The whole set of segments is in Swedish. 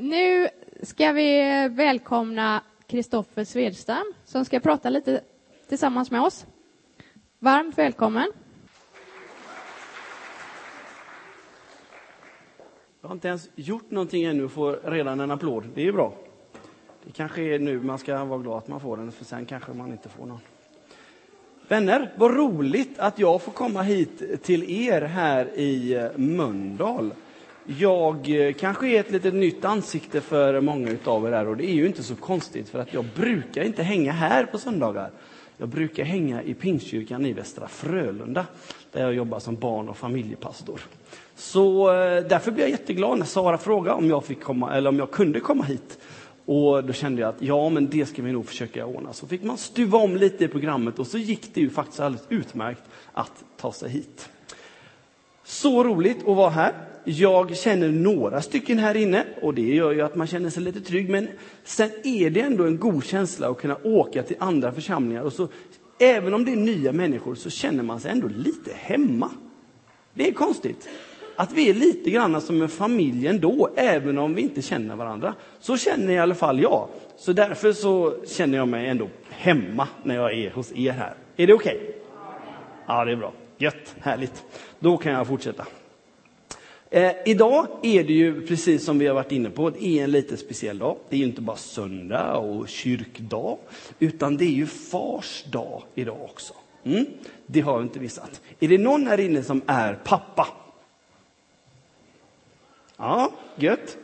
Nu ska vi välkomna Kristoffer Svedstam som ska prata lite tillsammans med oss. Varmt välkommen. Jag har inte ens gjort någonting ännu och får redan en applåd. Det är ju bra. Det kanske är nu man ska vara glad att man får den, för sen kanske man inte får någon. Vänner, vad roligt att jag får komma hit till er här i eh, Mölndal. Jag eh, kanske är ett litet nytt ansikte för många av er här och det är ju inte så konstigt för att jag brukar inte hänga här på söndagar. Jag brukar hänga i Pingstkyrkan i Västra Frölunda där jag jobbar som barn och familjepastor. Så eh, därför blev jag jätteglad när Sara frågade om jag, fick komma, eller om jag kunde komma hit. Och då kände jag att ja, men det ska vi nog försöka ordna. Så fick man stuva om lite i programmet och så gick det ju faktiskt alldeles utmärkt att ta sig hit. Så roligt att vara här. Jag känner några stycken här inne och det gör ju att man känner sig lite trygg. Men sen är det ändå en god känsla att kunna åka till andra församlingar. Och så, även om det är nya människor så känner man sig ändå lite hemma. Det är konstigt. Att vi är lite grann som en familj ändå, även om vi inte känner varandra. Så känner i alla fall jag. Så därför så känner jag mig ändå hemma när jag är hos er här. Är det okej? Okay? Ja, det är bra. Gött, härligt. Då kan jag fortsätta. Eh, idag är det ju, precis som vi har varit inne på, det är en lite speciell dag. Det är ju inte bara söndag och kyrkdag, utan det är ju fars dag idag också. Mm, det har vi inte missat. Är det någon här inne som är pappa? Ja, gött.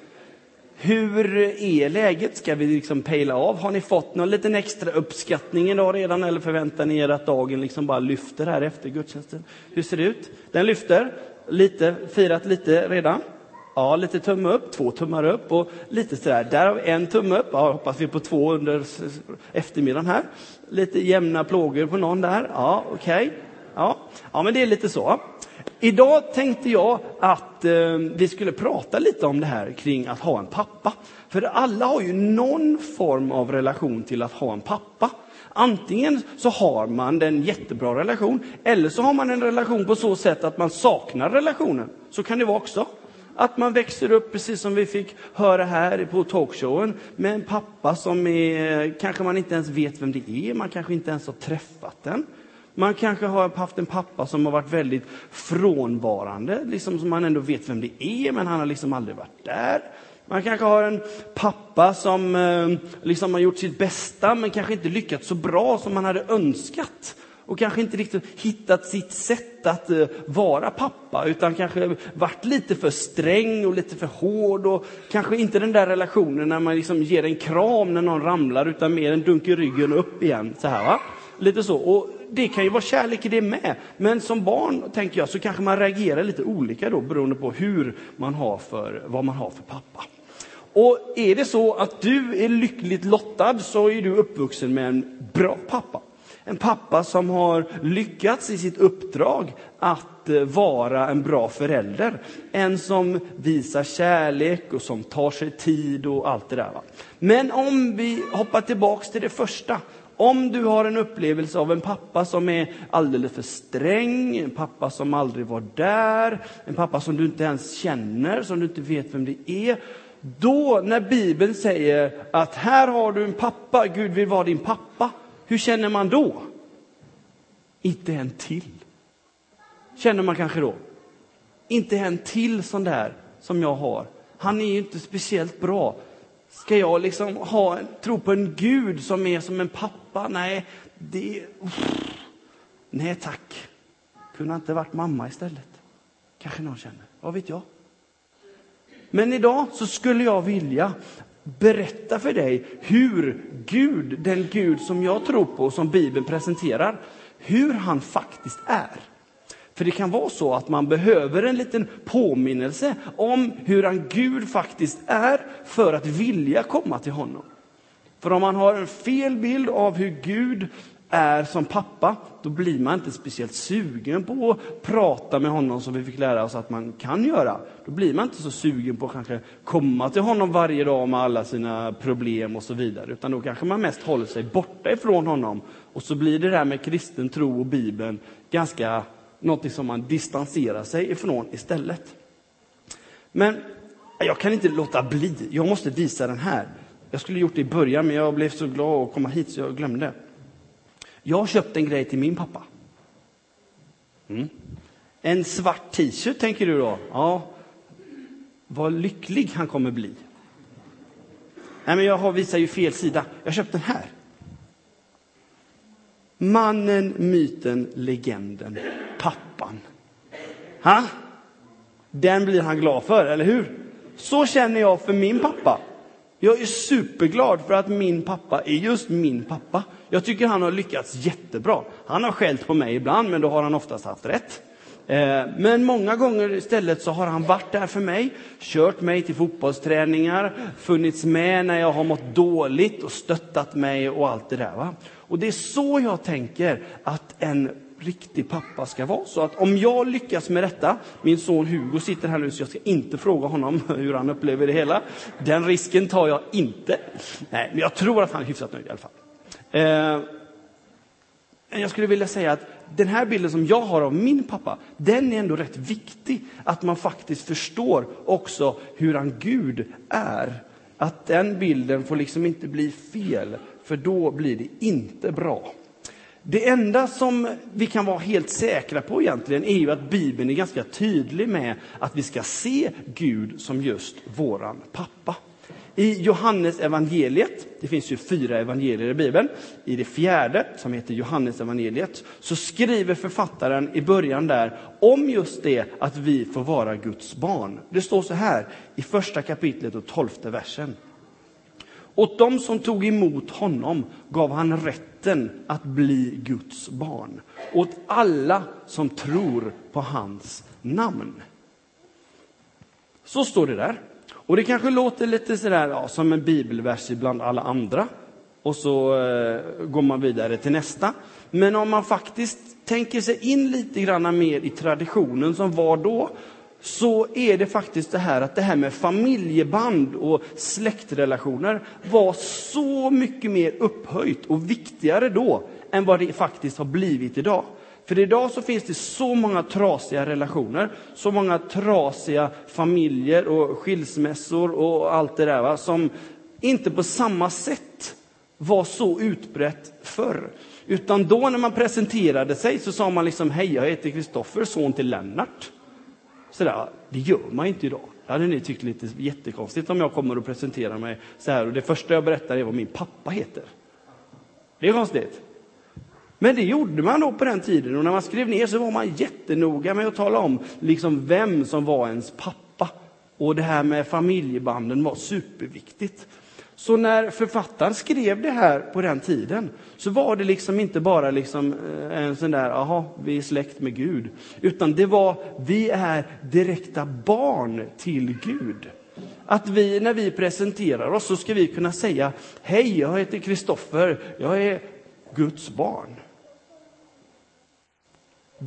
Hur är läget? Ska vi liksom pejla av? Har ni fått någon liten extra uppskattning idag redan eller förväntar ni er att dagen liksom bara lyfter här efter gudstjänsten? Hur ser det ut? Den lyfter. Lite, firat lite redan. Ja, lite tumme upp, två tummar upp och lite sådär. Där har vi en tumme upp. Ja, hoppas vi på två under eftermiddagen här. Lite jämna plågor på någon där. Ja, okej. Okay. Ja. ja, men det är lite så. Idag tänkte jag att eh, vi skulle prata lite om det här kring att ha en pappa. För alla har ju någon form av relation till att ha en pappa. Antingen så har man en jättebra relation, eller så har man en relation på så sätt att man saknar relationen. Så kan det vara också. Att man växer upp, precis som vi fick höra här på talkshowen, med en pappa som är, kanske man inte ens vet vem det är, man kanske inte ens har träffat den. Man kanske har haft en pappa som har varit väldigt frånvarande, liksom som man ändå vet vem det är, men han har liksom aldrig varit där. Man kanske har en pappa som eh, liksom har gjort sitt bästa, men kanske inte lyckats så bra som man hade önskat. Och kanske inte riktigt hittat sitt sätt att eh, vara pappa, utan kanske varit lite för sträng och lite för hård. Och kanske inte den där relationen när man liksom ger en kram när någon ramlar, utan mer en dunk i ryggen och upp igen. Så här, va? Lite så. Och det kan ju vara kärlek i det med. Men som barn, tänker jag, så kanske man reagerar lite olika då beroende på hur man har för, vad man har för pappa. Och är det så att du är lyckligt lottad så är du uppvuxen med en bra pappa. En pappa som har lyckats i sitt uppdrag att eh, vara en bra förälder. En som visar kärlek och som tar sig tid och allt det där. Men om vi hoppar tillbaks till det första om du har en upplevelse av en pappa som är alldeles för sträng, en pappa som aldrig var där, en pappa som du inte ens känner, som du inte vet vem det är. Då, när Bibeln säger att här har du en pappa, Gud vill vara din pappa, hur känner man då? Inte en till. Känner man kanske då. Inte en till sån där som jag har. Han är ju inte speciellt bra. Ska jag liksom ha, tro på en Gud som är som en pappa? Nej, det... Nej tack. Kunde inte varit mamma istället. Kanske någon känner. Vad vet jag? Men idag så skulle jag vilja berätta för dig hur Gud, den Gud som jag tror på, som Bibeln presenterar, hur han faktiskt är. För det kan vara så att man behöver en liten påminnelse om hur han Gud faktiskt är för att vilja komma till honom. För om man har en fel bild av hur Gud är som pappa, då blir man inte speciellt sugen på att prata med honom som vi fick lära oss att man kan göra. Då blir man inte så sugen på att kanske komma till honom varje dag med alla sina problem och så vidare, utan då kanske man mest håller sig borta ifrån honom. Och så blir det där med kristen tro och Bibeln ganska något som man distanserar sig ifrån istället. Men Jag kan inte låta bli. Jag måste visa den här. Jag skulle gjort det i början, men jag blev så glad att komma hit så jag glömde. Jag har köpt en grej till min pappa. Mm. En svart t-shirt, tänker du då? Ja, vad lycklig han kommer bli. Nej, men jag har, visar ju fel sida. Jag har köpt den här. Mannen, myten, legenden, pappan. Ha? Den blir han glad för, eller hur? Så känner jag för min pappa. Jag är superglad för att min pappa är just min pappa. Jag tycker han har lyckats jättebra. Han har skällt på mig ibland, men då har han oftast haft rätt. Eh, men många gånger istället så har han varit där för mig, kört mig till fotbollsträningar, funnits med när jag har mått dåligt och stöttat mig och allt det där. Va? Och det är så jag tänker att en riktig pappa ska vara. Så att om jag lyckas med detta, min son Hugo sitter här nu så jag ska inte fråga honom hur han upplever det hela. Den risken tar jag inte. Nej, men jag tror att han är hyfsat nöjd i alla fall. Eh, jag skulle vilja säga att den här bilden som jag har av min pappa, den är ändå rätt viktig. Att man faktiskt förstår också hur han Gud är. Att den bilden får liksom inte bli fel, för då blir det inte bra. Det enda som vi kan vara helt säkra på egentligen är ju att Bibeln är ganska tydlig med att vi ska se Gud som just våran pappa. I Johannes evangeliet, det finns ju fyra evangelier i Bibeln, i det fjärde, som heter Johannes evangeliet, så skriver författaren i början där om just det att vi får vara Guds barn. Det står så här i första kapitlet och tolfte versen. Åt dem som tog emot honom gav han rätten att bli Guds barn. Åt alla som tror på hans namn. Så står det där. Och det kanske låter lite sådär, ja, som en bibelvers bland alla andra. Och så eh, går man vidare till nästa. Men om man faktiskt tänker sig in lite grann mer i traditionen som var då, så är det faktiskt det här att det här med familjeband och släktrelationer var så mycket mer upphöjt och viktigare då än vad det faktiskt har blivit idag. För idag så finns det så många trasiga relationer, så många trasiga familjer och skilsmässor och allt det där va, som inte på samma sätt var så utbrett förr. Utan då när man presenterade sig så sa man liksom hej, jag heter Kristoffer, son till Lennart. Sådär, det gör man inte idag. Det hade ni tyckt lite jättekonstigt om jag kommer och presenterar mig så här och det första jag berättar är vad min pappa heter. Det är konstigt. Men det gjorde man då på den tiden och när man skrev ner så var man jättenoga med att tala om liksom vem som var ens pappa. Och det här med familjebanden var superviktigt. Så när författaren skrev det här på den tiden så var det liksom inte bara liksom eh, en sån där, aha, vi är släkt med Gud. Utan det var, vi är direkta barn till Gud. Att vi, när vi presenterar oss så ska vi kunna säga, hej, jag heter Kristoffer, jag är Guds barn.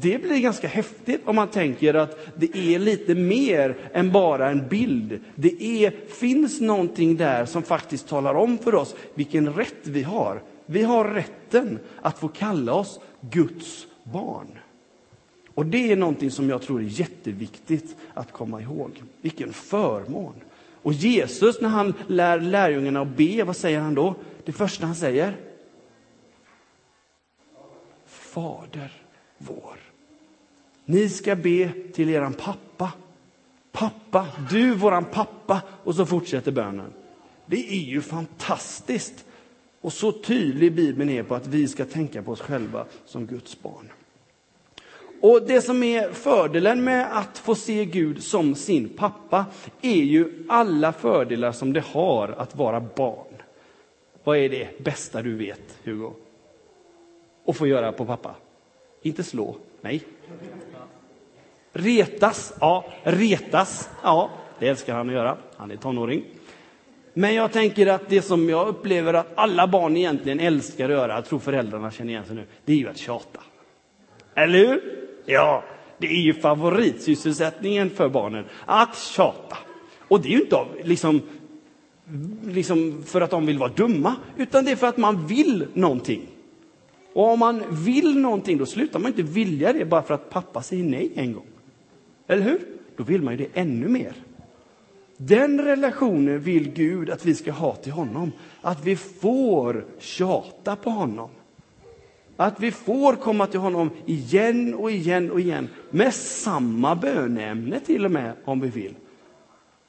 Det blir ganska häftigt om man tänker att det är lite mer än bara en bild. Det är, finns någonting där som faktiskt talar om för oss vilken rätt vi har. Vi har rätten att få kalla oss Guds barn. Och det är någonting som jag tror är jätteviktigt att komma ihåg. Vilken förmån! Och Jesus, när han lär lärjungarna att be, vad säger han då? Det första han säger? Fader vår. Ni ska be till eran pappa. Pappa, du våran pappa. Och så fortsätter bönen. Det är ju fantastiskt. Och så tydlig Bibeln är på att vi ska tänka på oss själva som Guds barn. Och det som är fördelen med att få se Gud som sin pappa är ju alla fördelar som det har att vara barn. Vad är det bästa du vet, Hugo? Att få göra på pappa? Inte slå, nej. Retas, ja, retas, ja, det älskar han att göra. Han är tonåring. Men jag tänker att det som jag upplever att alla barn egentligen älskar att göra, jag tror föräldrarna känner igen sig nu, det är ju att tjata. Eller hur? Ja, det är ju favoritsysselsättningen för barnen, att tjata. Och det är ju inte av, liksom, liksom för att de vill vara dumma, utan det är för att man vill någonting. Och om man vill någonting, då slutar man inte vilja det bara för att pappa säger nej en gång. Eller hur? Då vill man ju det ännu mer. Den relationen vill Gud att vi ska ha till honom. Att vi får tjata på honom. Att vi får komma till honom igen och igen och igen med samma böneämne till och med om vi vill.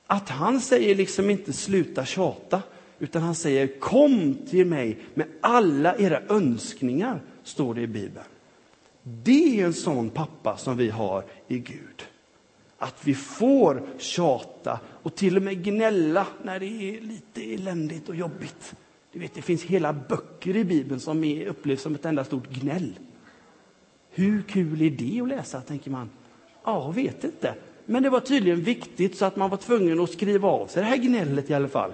Att han säger liksom inte sluta tjata, utan han säger kom till mig med alla era önskningar, står det i Bibeln. Det är en sån pappa som vi har i Gud. Att vi får tjata och till och med gnälla när det är lite eländigt och jobbigt. Du vet, det finns hela böcker i Bibeln som är upplevs som ett enda stort gnäll. Hur kul är det att läsa, tänker man. Ja, vet inte. Men det var tydligen viktigt så att man var tvungen att skriva av sig det här gnället i alla fall.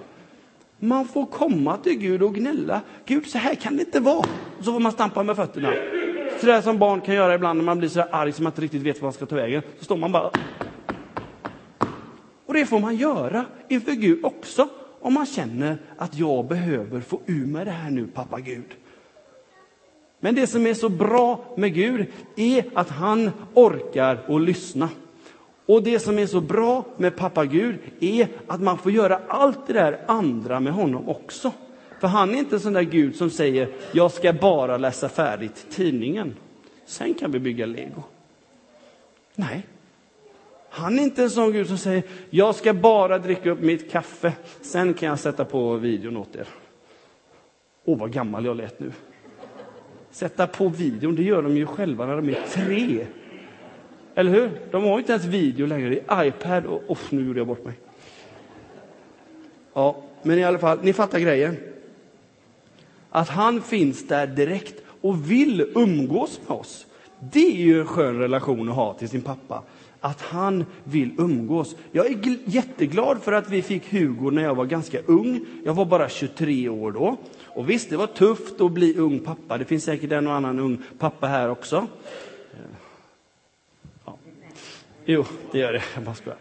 Man får komma till Gud och gnälla. Gud, så här kan det inte vara. Så får man stampa med fötterna. Så där som barn kan göra ibland när man blir så arg som man inte riktigt vet vad man ska ta vägen. Så står man bara... Och det får man göra inför Gud också. Om man känner att jag behöver få ur mig det här nu, pappa Gud. Men det som är så bra med Gud är att han orkar att lyssna. Och det som är så bra med pappa Gud är att man får göra allt det där andra med honom också. För han är inte en sån där Gud som säger, jag ska bara läsa färdigt tidningen. Sen kan vi bygga lego. Nej. Han är inte en sån Gud som säger, jag ska bara dricka upp mitt kaffe. Sen kan jag sätta på videon åt er. Åh, vad gammal jag lät nu. Sätta på videon, det gör de ju själva när de är tre. Eller hur? De har inte ens video längre. Det är iPad och... Oh, nu gjorde jag bort mig. Ja, men i alla fall, ni fattar grejen. Att han finns där direkt och vill umgås med oss. Det är ju en skön relation att ha till sin pappa. Att han vill umgås. Jag är jätteglad för att vi fick Hugo när jag var ganska ung. Jag var bara 23 år då. Och visst, det var tufft att bli ung pappa. Det finns säkert en och annan ung pappa här också. Ja. Jo, det gör det. Jag bara skojar.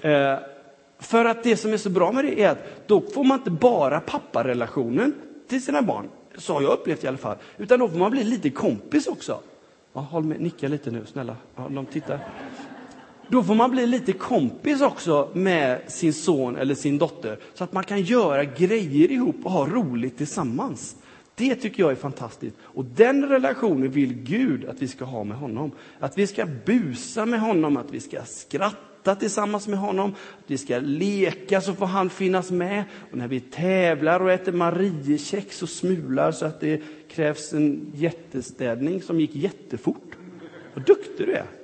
Eh, för att det som är så bra med det är att då får man inte bara papparelationen till sina barn, så har jag upplevt i alla fall, utan då får man bli lite kompis också. Ja, håll med, nicka lite nu, snälla. Ja, de tittar. Då får man bli lite kompis också med sin son eller sin dotter, så att man kan göra grejer ihop och ha roligt tillsammans. Det tycker jag är fantastiskt. Och den relationen vill Gud att vi ska ha med honom. Att vi ska busa med honom, att vi ska skratta tillsammans med honom, att vi ska leka så får han finnas med. Och när vi tävlar och äter Mariekex och smular så att det krävs en jättestädning som gick jättefort. Vad duktig du är!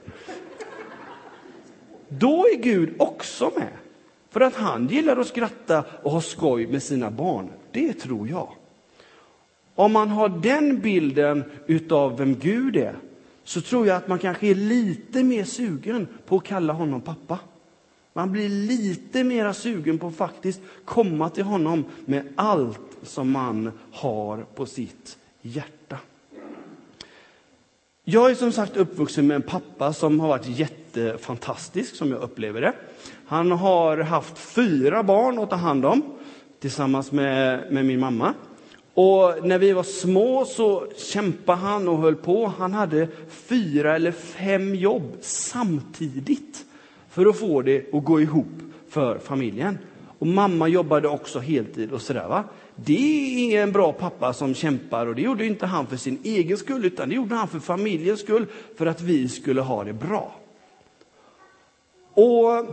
Då är Gud också med. För att han gillar att skratta och ha skoj med sina barn. Det tror jag. Om man har den bilden utav vem Gud är, så tror jag att man kanske är lite mer sugen på att kalla honom pappa. Man blir lite mer sugen på att faktiskt komma till honom med allt som man har på sitt hjärta. Jag är som sagt uppvuxen med en pappa som har varit fantastisk som jag upplever det. Han har haft fyra barn att ta hand om tillsammans med, med min mamma. Och när vi var små så kämpade han och höll på. Han hade fyra eller fem jobb samtidigt för att få det att gå ihop för familjen. Och mamma jobbade också heltid och sådär. Va? Det är en bra pappa som kämpar och det gjorde inte han för sin egen skull utan det gjorde han för familjens skull, för att vi skulle ha det bra. Och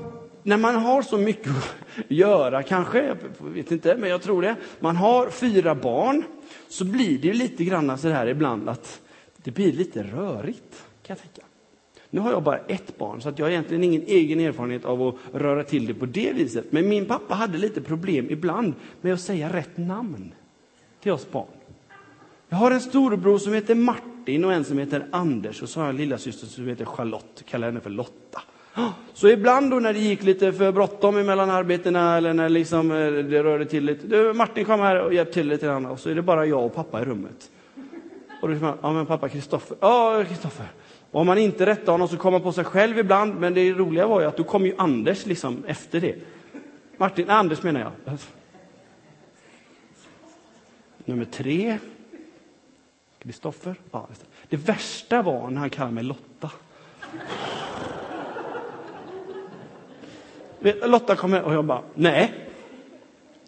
när man har så mycket att göra, kanske, jag vet inte, men jag tror det. Man har fyra barn, så blir det lite grann så här ibland att det blir lite rörigt, kan jag tänka. Nu har jag bara ett barn, så att jag har egentligen ingen egen erfarenhet av att röra till det på det viset. Men min pappa hade lite problem ibland med att säga rätt namn till oss barn. Jag har en storebror som heter Martin och en som heter Anders och så har jag en lillasyster som heter Charlotte, kallar henne för Lotta. Så ibland då när det gick lite för bråttom mellan arbetena eller när liksom eh, det rörde till lite. Du, Martin kom här och hjälp till lite grann och så är det bara jag och pappa i rummet. Och då säger man, ja men pappa Kristoffer, ja Kristoffer. Och om man inte rättar honom så kommer han på sig själv ibland, men det roliga var ju att då kom ju Anders liksom efter det. Martin, nej, Anders menar jag. Nummer tre. Kristoffer. Ja, det. det värsta var när han kallade mig Lotta. Lotta kom med och jag bara, nej,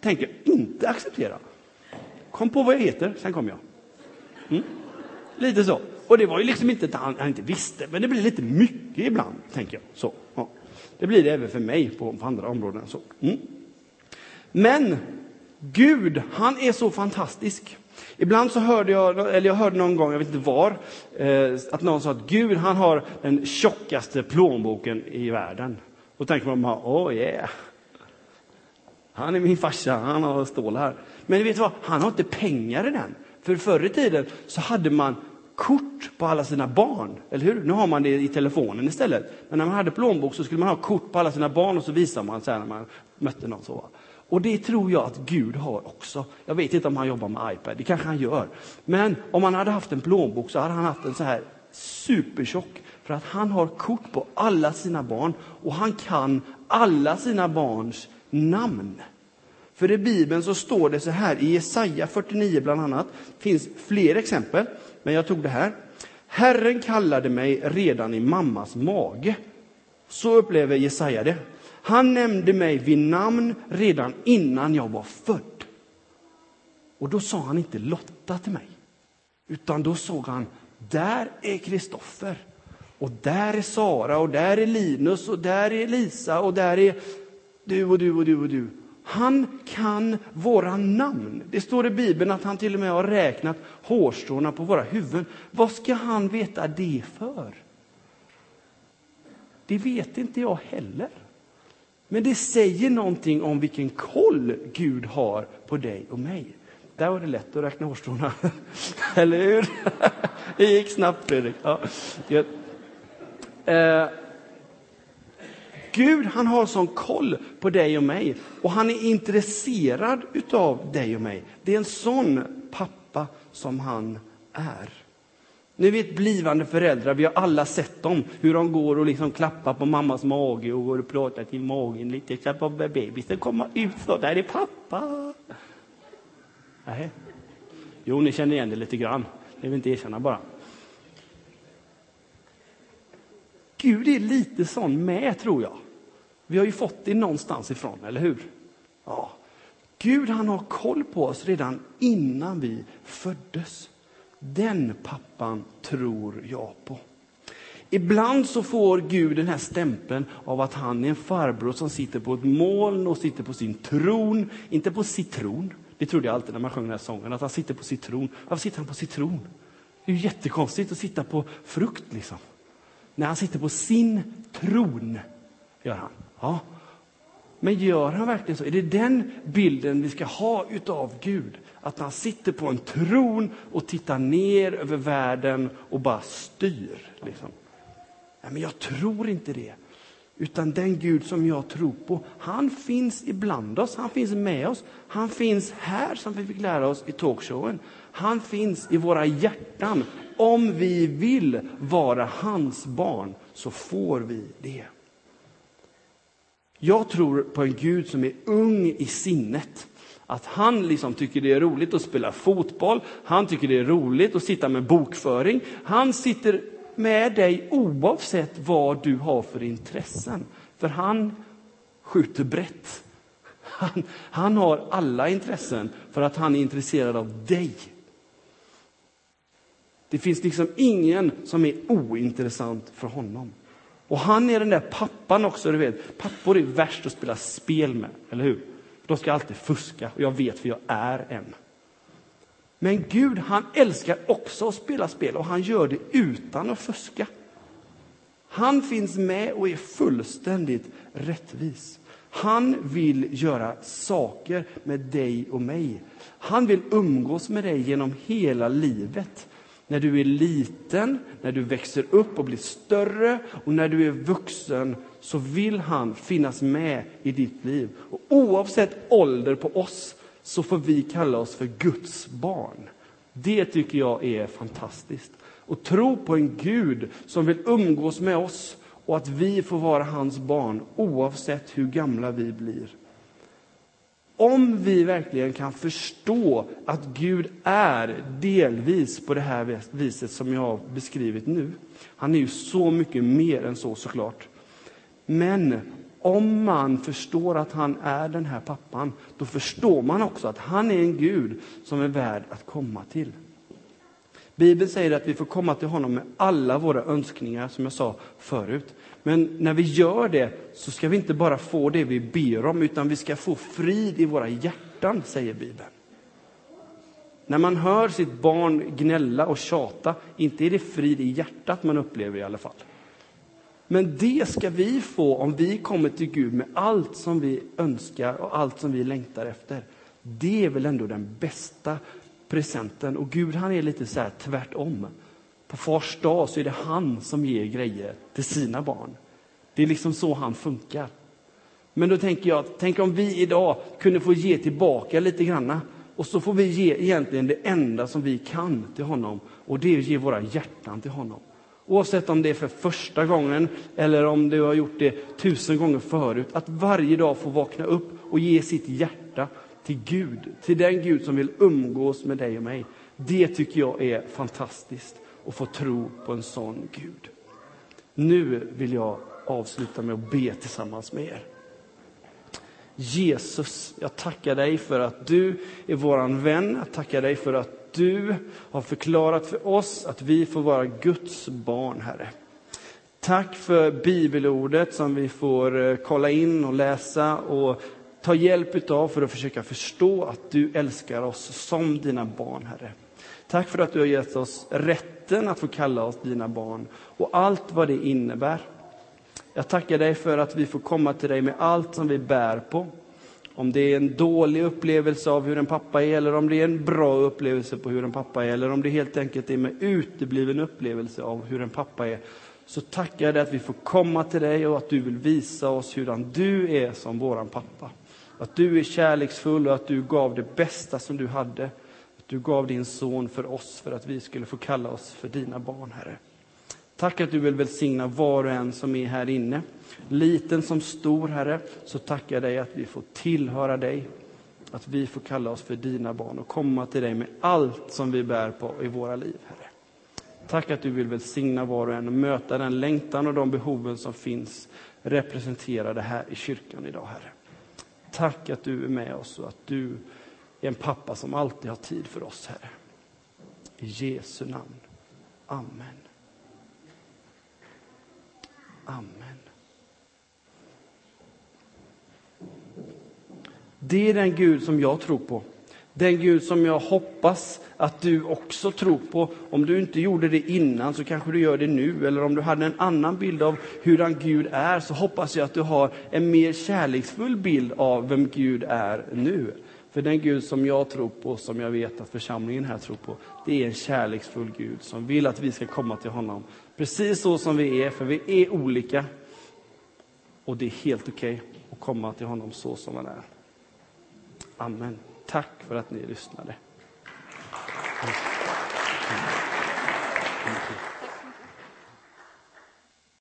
tänker inte acceptera. Kom på vad jag heter, sen kom jag. Mm. Lite så. Och det var ju liksom inte att han, han, inte visste, men det blir lite mycket ibland, tänker jag. Så, ja. Det blir det även för mig på, på andra områden. Så. Mm. Men Gud, han är så fantastisk. Ibland så hörde jag, eller jag hörde någon gång, jag vet inte var, eh, att någon sa att Gud, han har den tjockaste plånboken i världen. Då tänker man bara, oh yeah. Han är min farsa, han har stålar. Men vet du vad, han har inte pengar i den. För förr i tiden så hade man kort på alla sina barn, eller hur? Nu har man det i telefonen istället. Men när man hade plånbok så skulle man ha kort på alla sina barn och så visar man så när man mötte någon. Så. Och det tror jag att Gud har också. Jag vet inte om han jobbar med iPad, det kanske han gör. Men om han hade haft en plånbok så hade han haft en så här supertjock. För att han har kort på alla sina barn och han kan alla sina barns namn. För i Bibeln så står det så här, i Jesaja 49 bland annat, finns fler exempel, men jag tog det här. Herren kallade mig redan i mammas mage. Så upplever Jesaja det. Han nämnde mig vid namn redan innan jag var född. Och då sa han inte Lotta till mig, utan då såg han, där är Kristoffer. Och där är Sara, och där är Linus, och där är Lisa, och där är du och du och du och du. Han kan våra namn. Det står i Bibeln att han till och med har räknat hårstråna på våra huvuden. Vad ska han veta det för? Det vet inte jag heller. Men det säger någonting om vilken koll Gud har på dig och mig. Där var det lätt att räkna hårstråna. Eller hur? Det gick snabbt, Fredrik. Ja. Eh, Gud han har sån koll på dig och mig och han är intresserad utav dig och mig. Det är en sån pappa som han är. Nu vet blivande föräldrar, vi har alla sett dem, hur de går och liksom klappar på mammas mage och går och pratar till magen lite, så på bebisen kommer ut så, där är pappa. Nej. Jo, ni känner igen det lite grann, det vill inte erkänna bara. Gud är lite sån med, tror jag. Vi har ju fått det någonstans ifrån, eller hur? Ja. Gud han har koll på oss redan innan vi föddes. Den pappan tror jag på. Ibland så får Gud den här stämpeln av att han är en farbror som sitter på ett moln och sitter på sin tron, inte på citron. Det trodde jag alltid när man sjöng den här sången, att han sitter på citron. Varför sitter han på citron? Det är ju jättekonstigt att sitta på frukt liksom. När han sitter på sin tron, gör han. Ja. Men gör han verkligen så? Är det den bilden vi ska ha utav Gud? Att han sitter på en tron och tittar ner över världen och bara styr? Liksom. Nej, men jag tror inte det. Utan den Gud som jag tror på, han finns ibland oss, han finns med oss. Han finns här, som vi fick lära oss i talkshowen. Han finns i våra hjärtan. Om vi vill vara hans barn så får vi det. Jag tror på en Gud som är ung i sinnet. Att han liksom tycker det är roligt att spela fotboll, han tycker det är roligt att sitta med bokföring. Han sitter med dig oavsett vad du har för intressen. För han skjuter brett. Han, han har alla intressen för att han är intresserad av dig. Det finns liksom ingen som är ointressant för honom. Och han är den där pappan också, du vet. Pappor är värst att spela spel med, eller hur? De ska alltid fuska, och jag vet för jag är en. Men Gud, han älskar också att spela spel och han gör det utan att fuska. Han finns med och är fullständigt rättvis. Han vill göra saker med dig och mig. Han vill umgås med dig genom hela livet. När du är liten, när du växer upp och blir större och när du är vuxen så vill han finnas med i ditt liv. Och oavsett ålder på oss så får vi kalla oss för Guds barn. Det tycker jag är fantastiskt. Och tro på en Gud som vill umgås med oss och att vi får vara hans barn oavsett hur gamla vi blir. Om vi verkligen kan förstå att Gud är delvis på det här viset som jag har beskrivit nu. Han är ju så mycket mer än så såklart. Men om man förstår att han är den här pappan, då förstår man också att han är en Gud som är värd att komma till. Bibeln säger att vi får komma till honom med alla våra önskningar, som jag sa förut. Men när vi gör det så ska vi inte bara få det vi ber om, utan vi ska få frid i våra hjärtan, säger Bibeln. När man hör sitt barn gnälla och tjata, inte är det frid i hjärtat man upplever i alla fall. Men det ska vi få om vi kommer till Gud med allt som vi önskar och allt som vi längtar efter. Det är väl ändå den bästa presenten. Och Gud han är lite så här tvärtom. På fars dag så är det han som ger grejer till sina barn. Det är liksom så han funkar. Men då tänker jag, tänk om vi idag kunde få ge tillbaka lite granna. Och så får vi ge egentligen det enda som vi kan till honom. Och det är att ge våra hjärtan till honom. Oavsett om det är för första gången eller om du har gjort det tusen gånger förut. Att varje dag få vakna upp och ge sitt hjärta till Gud. Till den Gud som vill umgås med dig och mig. Det tycker jag är fantastiskt. Att få tro på en sån Gud. Nu vill jag avsluta med att be tillsammans med er. Jesus, jag tackar dig för att du är våran vän. Jag tackar dig för att du har förklarat för oss att vi får vara Guds barn, Herre. Tack för bibelordet som vi får eh, kolla in och läsa och ta hjälp av för att försöka förstå att du älskar oss som dina barn, Herre. Tack för att du har gett oss rätten att få kalla oss dina barn och allt vad det innebär. Jag tackar dig för att vi får komma till dig med allt som vi bär på. Om det är en dålig upplevelse av hur en pappa är eller om det är en bra upplevelse på hur en pappa är eller om det helt enkelt är med utebliven upplevelse av hur en pappa är. Så tackar jag dig att vi får komma till dig och att du vill visa oss hurdan du är som våran pappa. Att du är kärleksfull och att du gav det bästa som du hade. Att du gav din son för oss för att vi skulle få kalla oss för dina barn, Herre. Tack att du vill välsigna var och en som är här inne. Liten som stor, Herre, så tackar jag dig att vi får tillhöra dig. Att vi får kalla oss för dina barn och komma till dig med allt som vi bär på i våra liv, Herre. Tack att du vill välsigna var och en och möta den längtan och de behoven som finns representerade här i kyrkan idag, Herre. Tack att du är med oss och att du är en pappa som alltid har tid för oss, Herre. I Jesu namn. Amen. Amen. Det är den Gud som jag tror på. Den Gud som jag hoppas att du också tror på. Om du inte gjorde det innan så kanske du gör det nu. Eller om du hade en annan bild av hur Gud är så hoppas jag att du har en mer kärleksfull bild av vem Gud är nu. För den Gud som jag tror på, som jag vet att församlingen här tror på, det är en kärleksfull Gud som vill att vi ska komma till honom Precis så som vi är, för vi är olika. Och det är helt okej okay att komma till honom så som han är. Amen. Tack för att ni lyssnade. Thank you.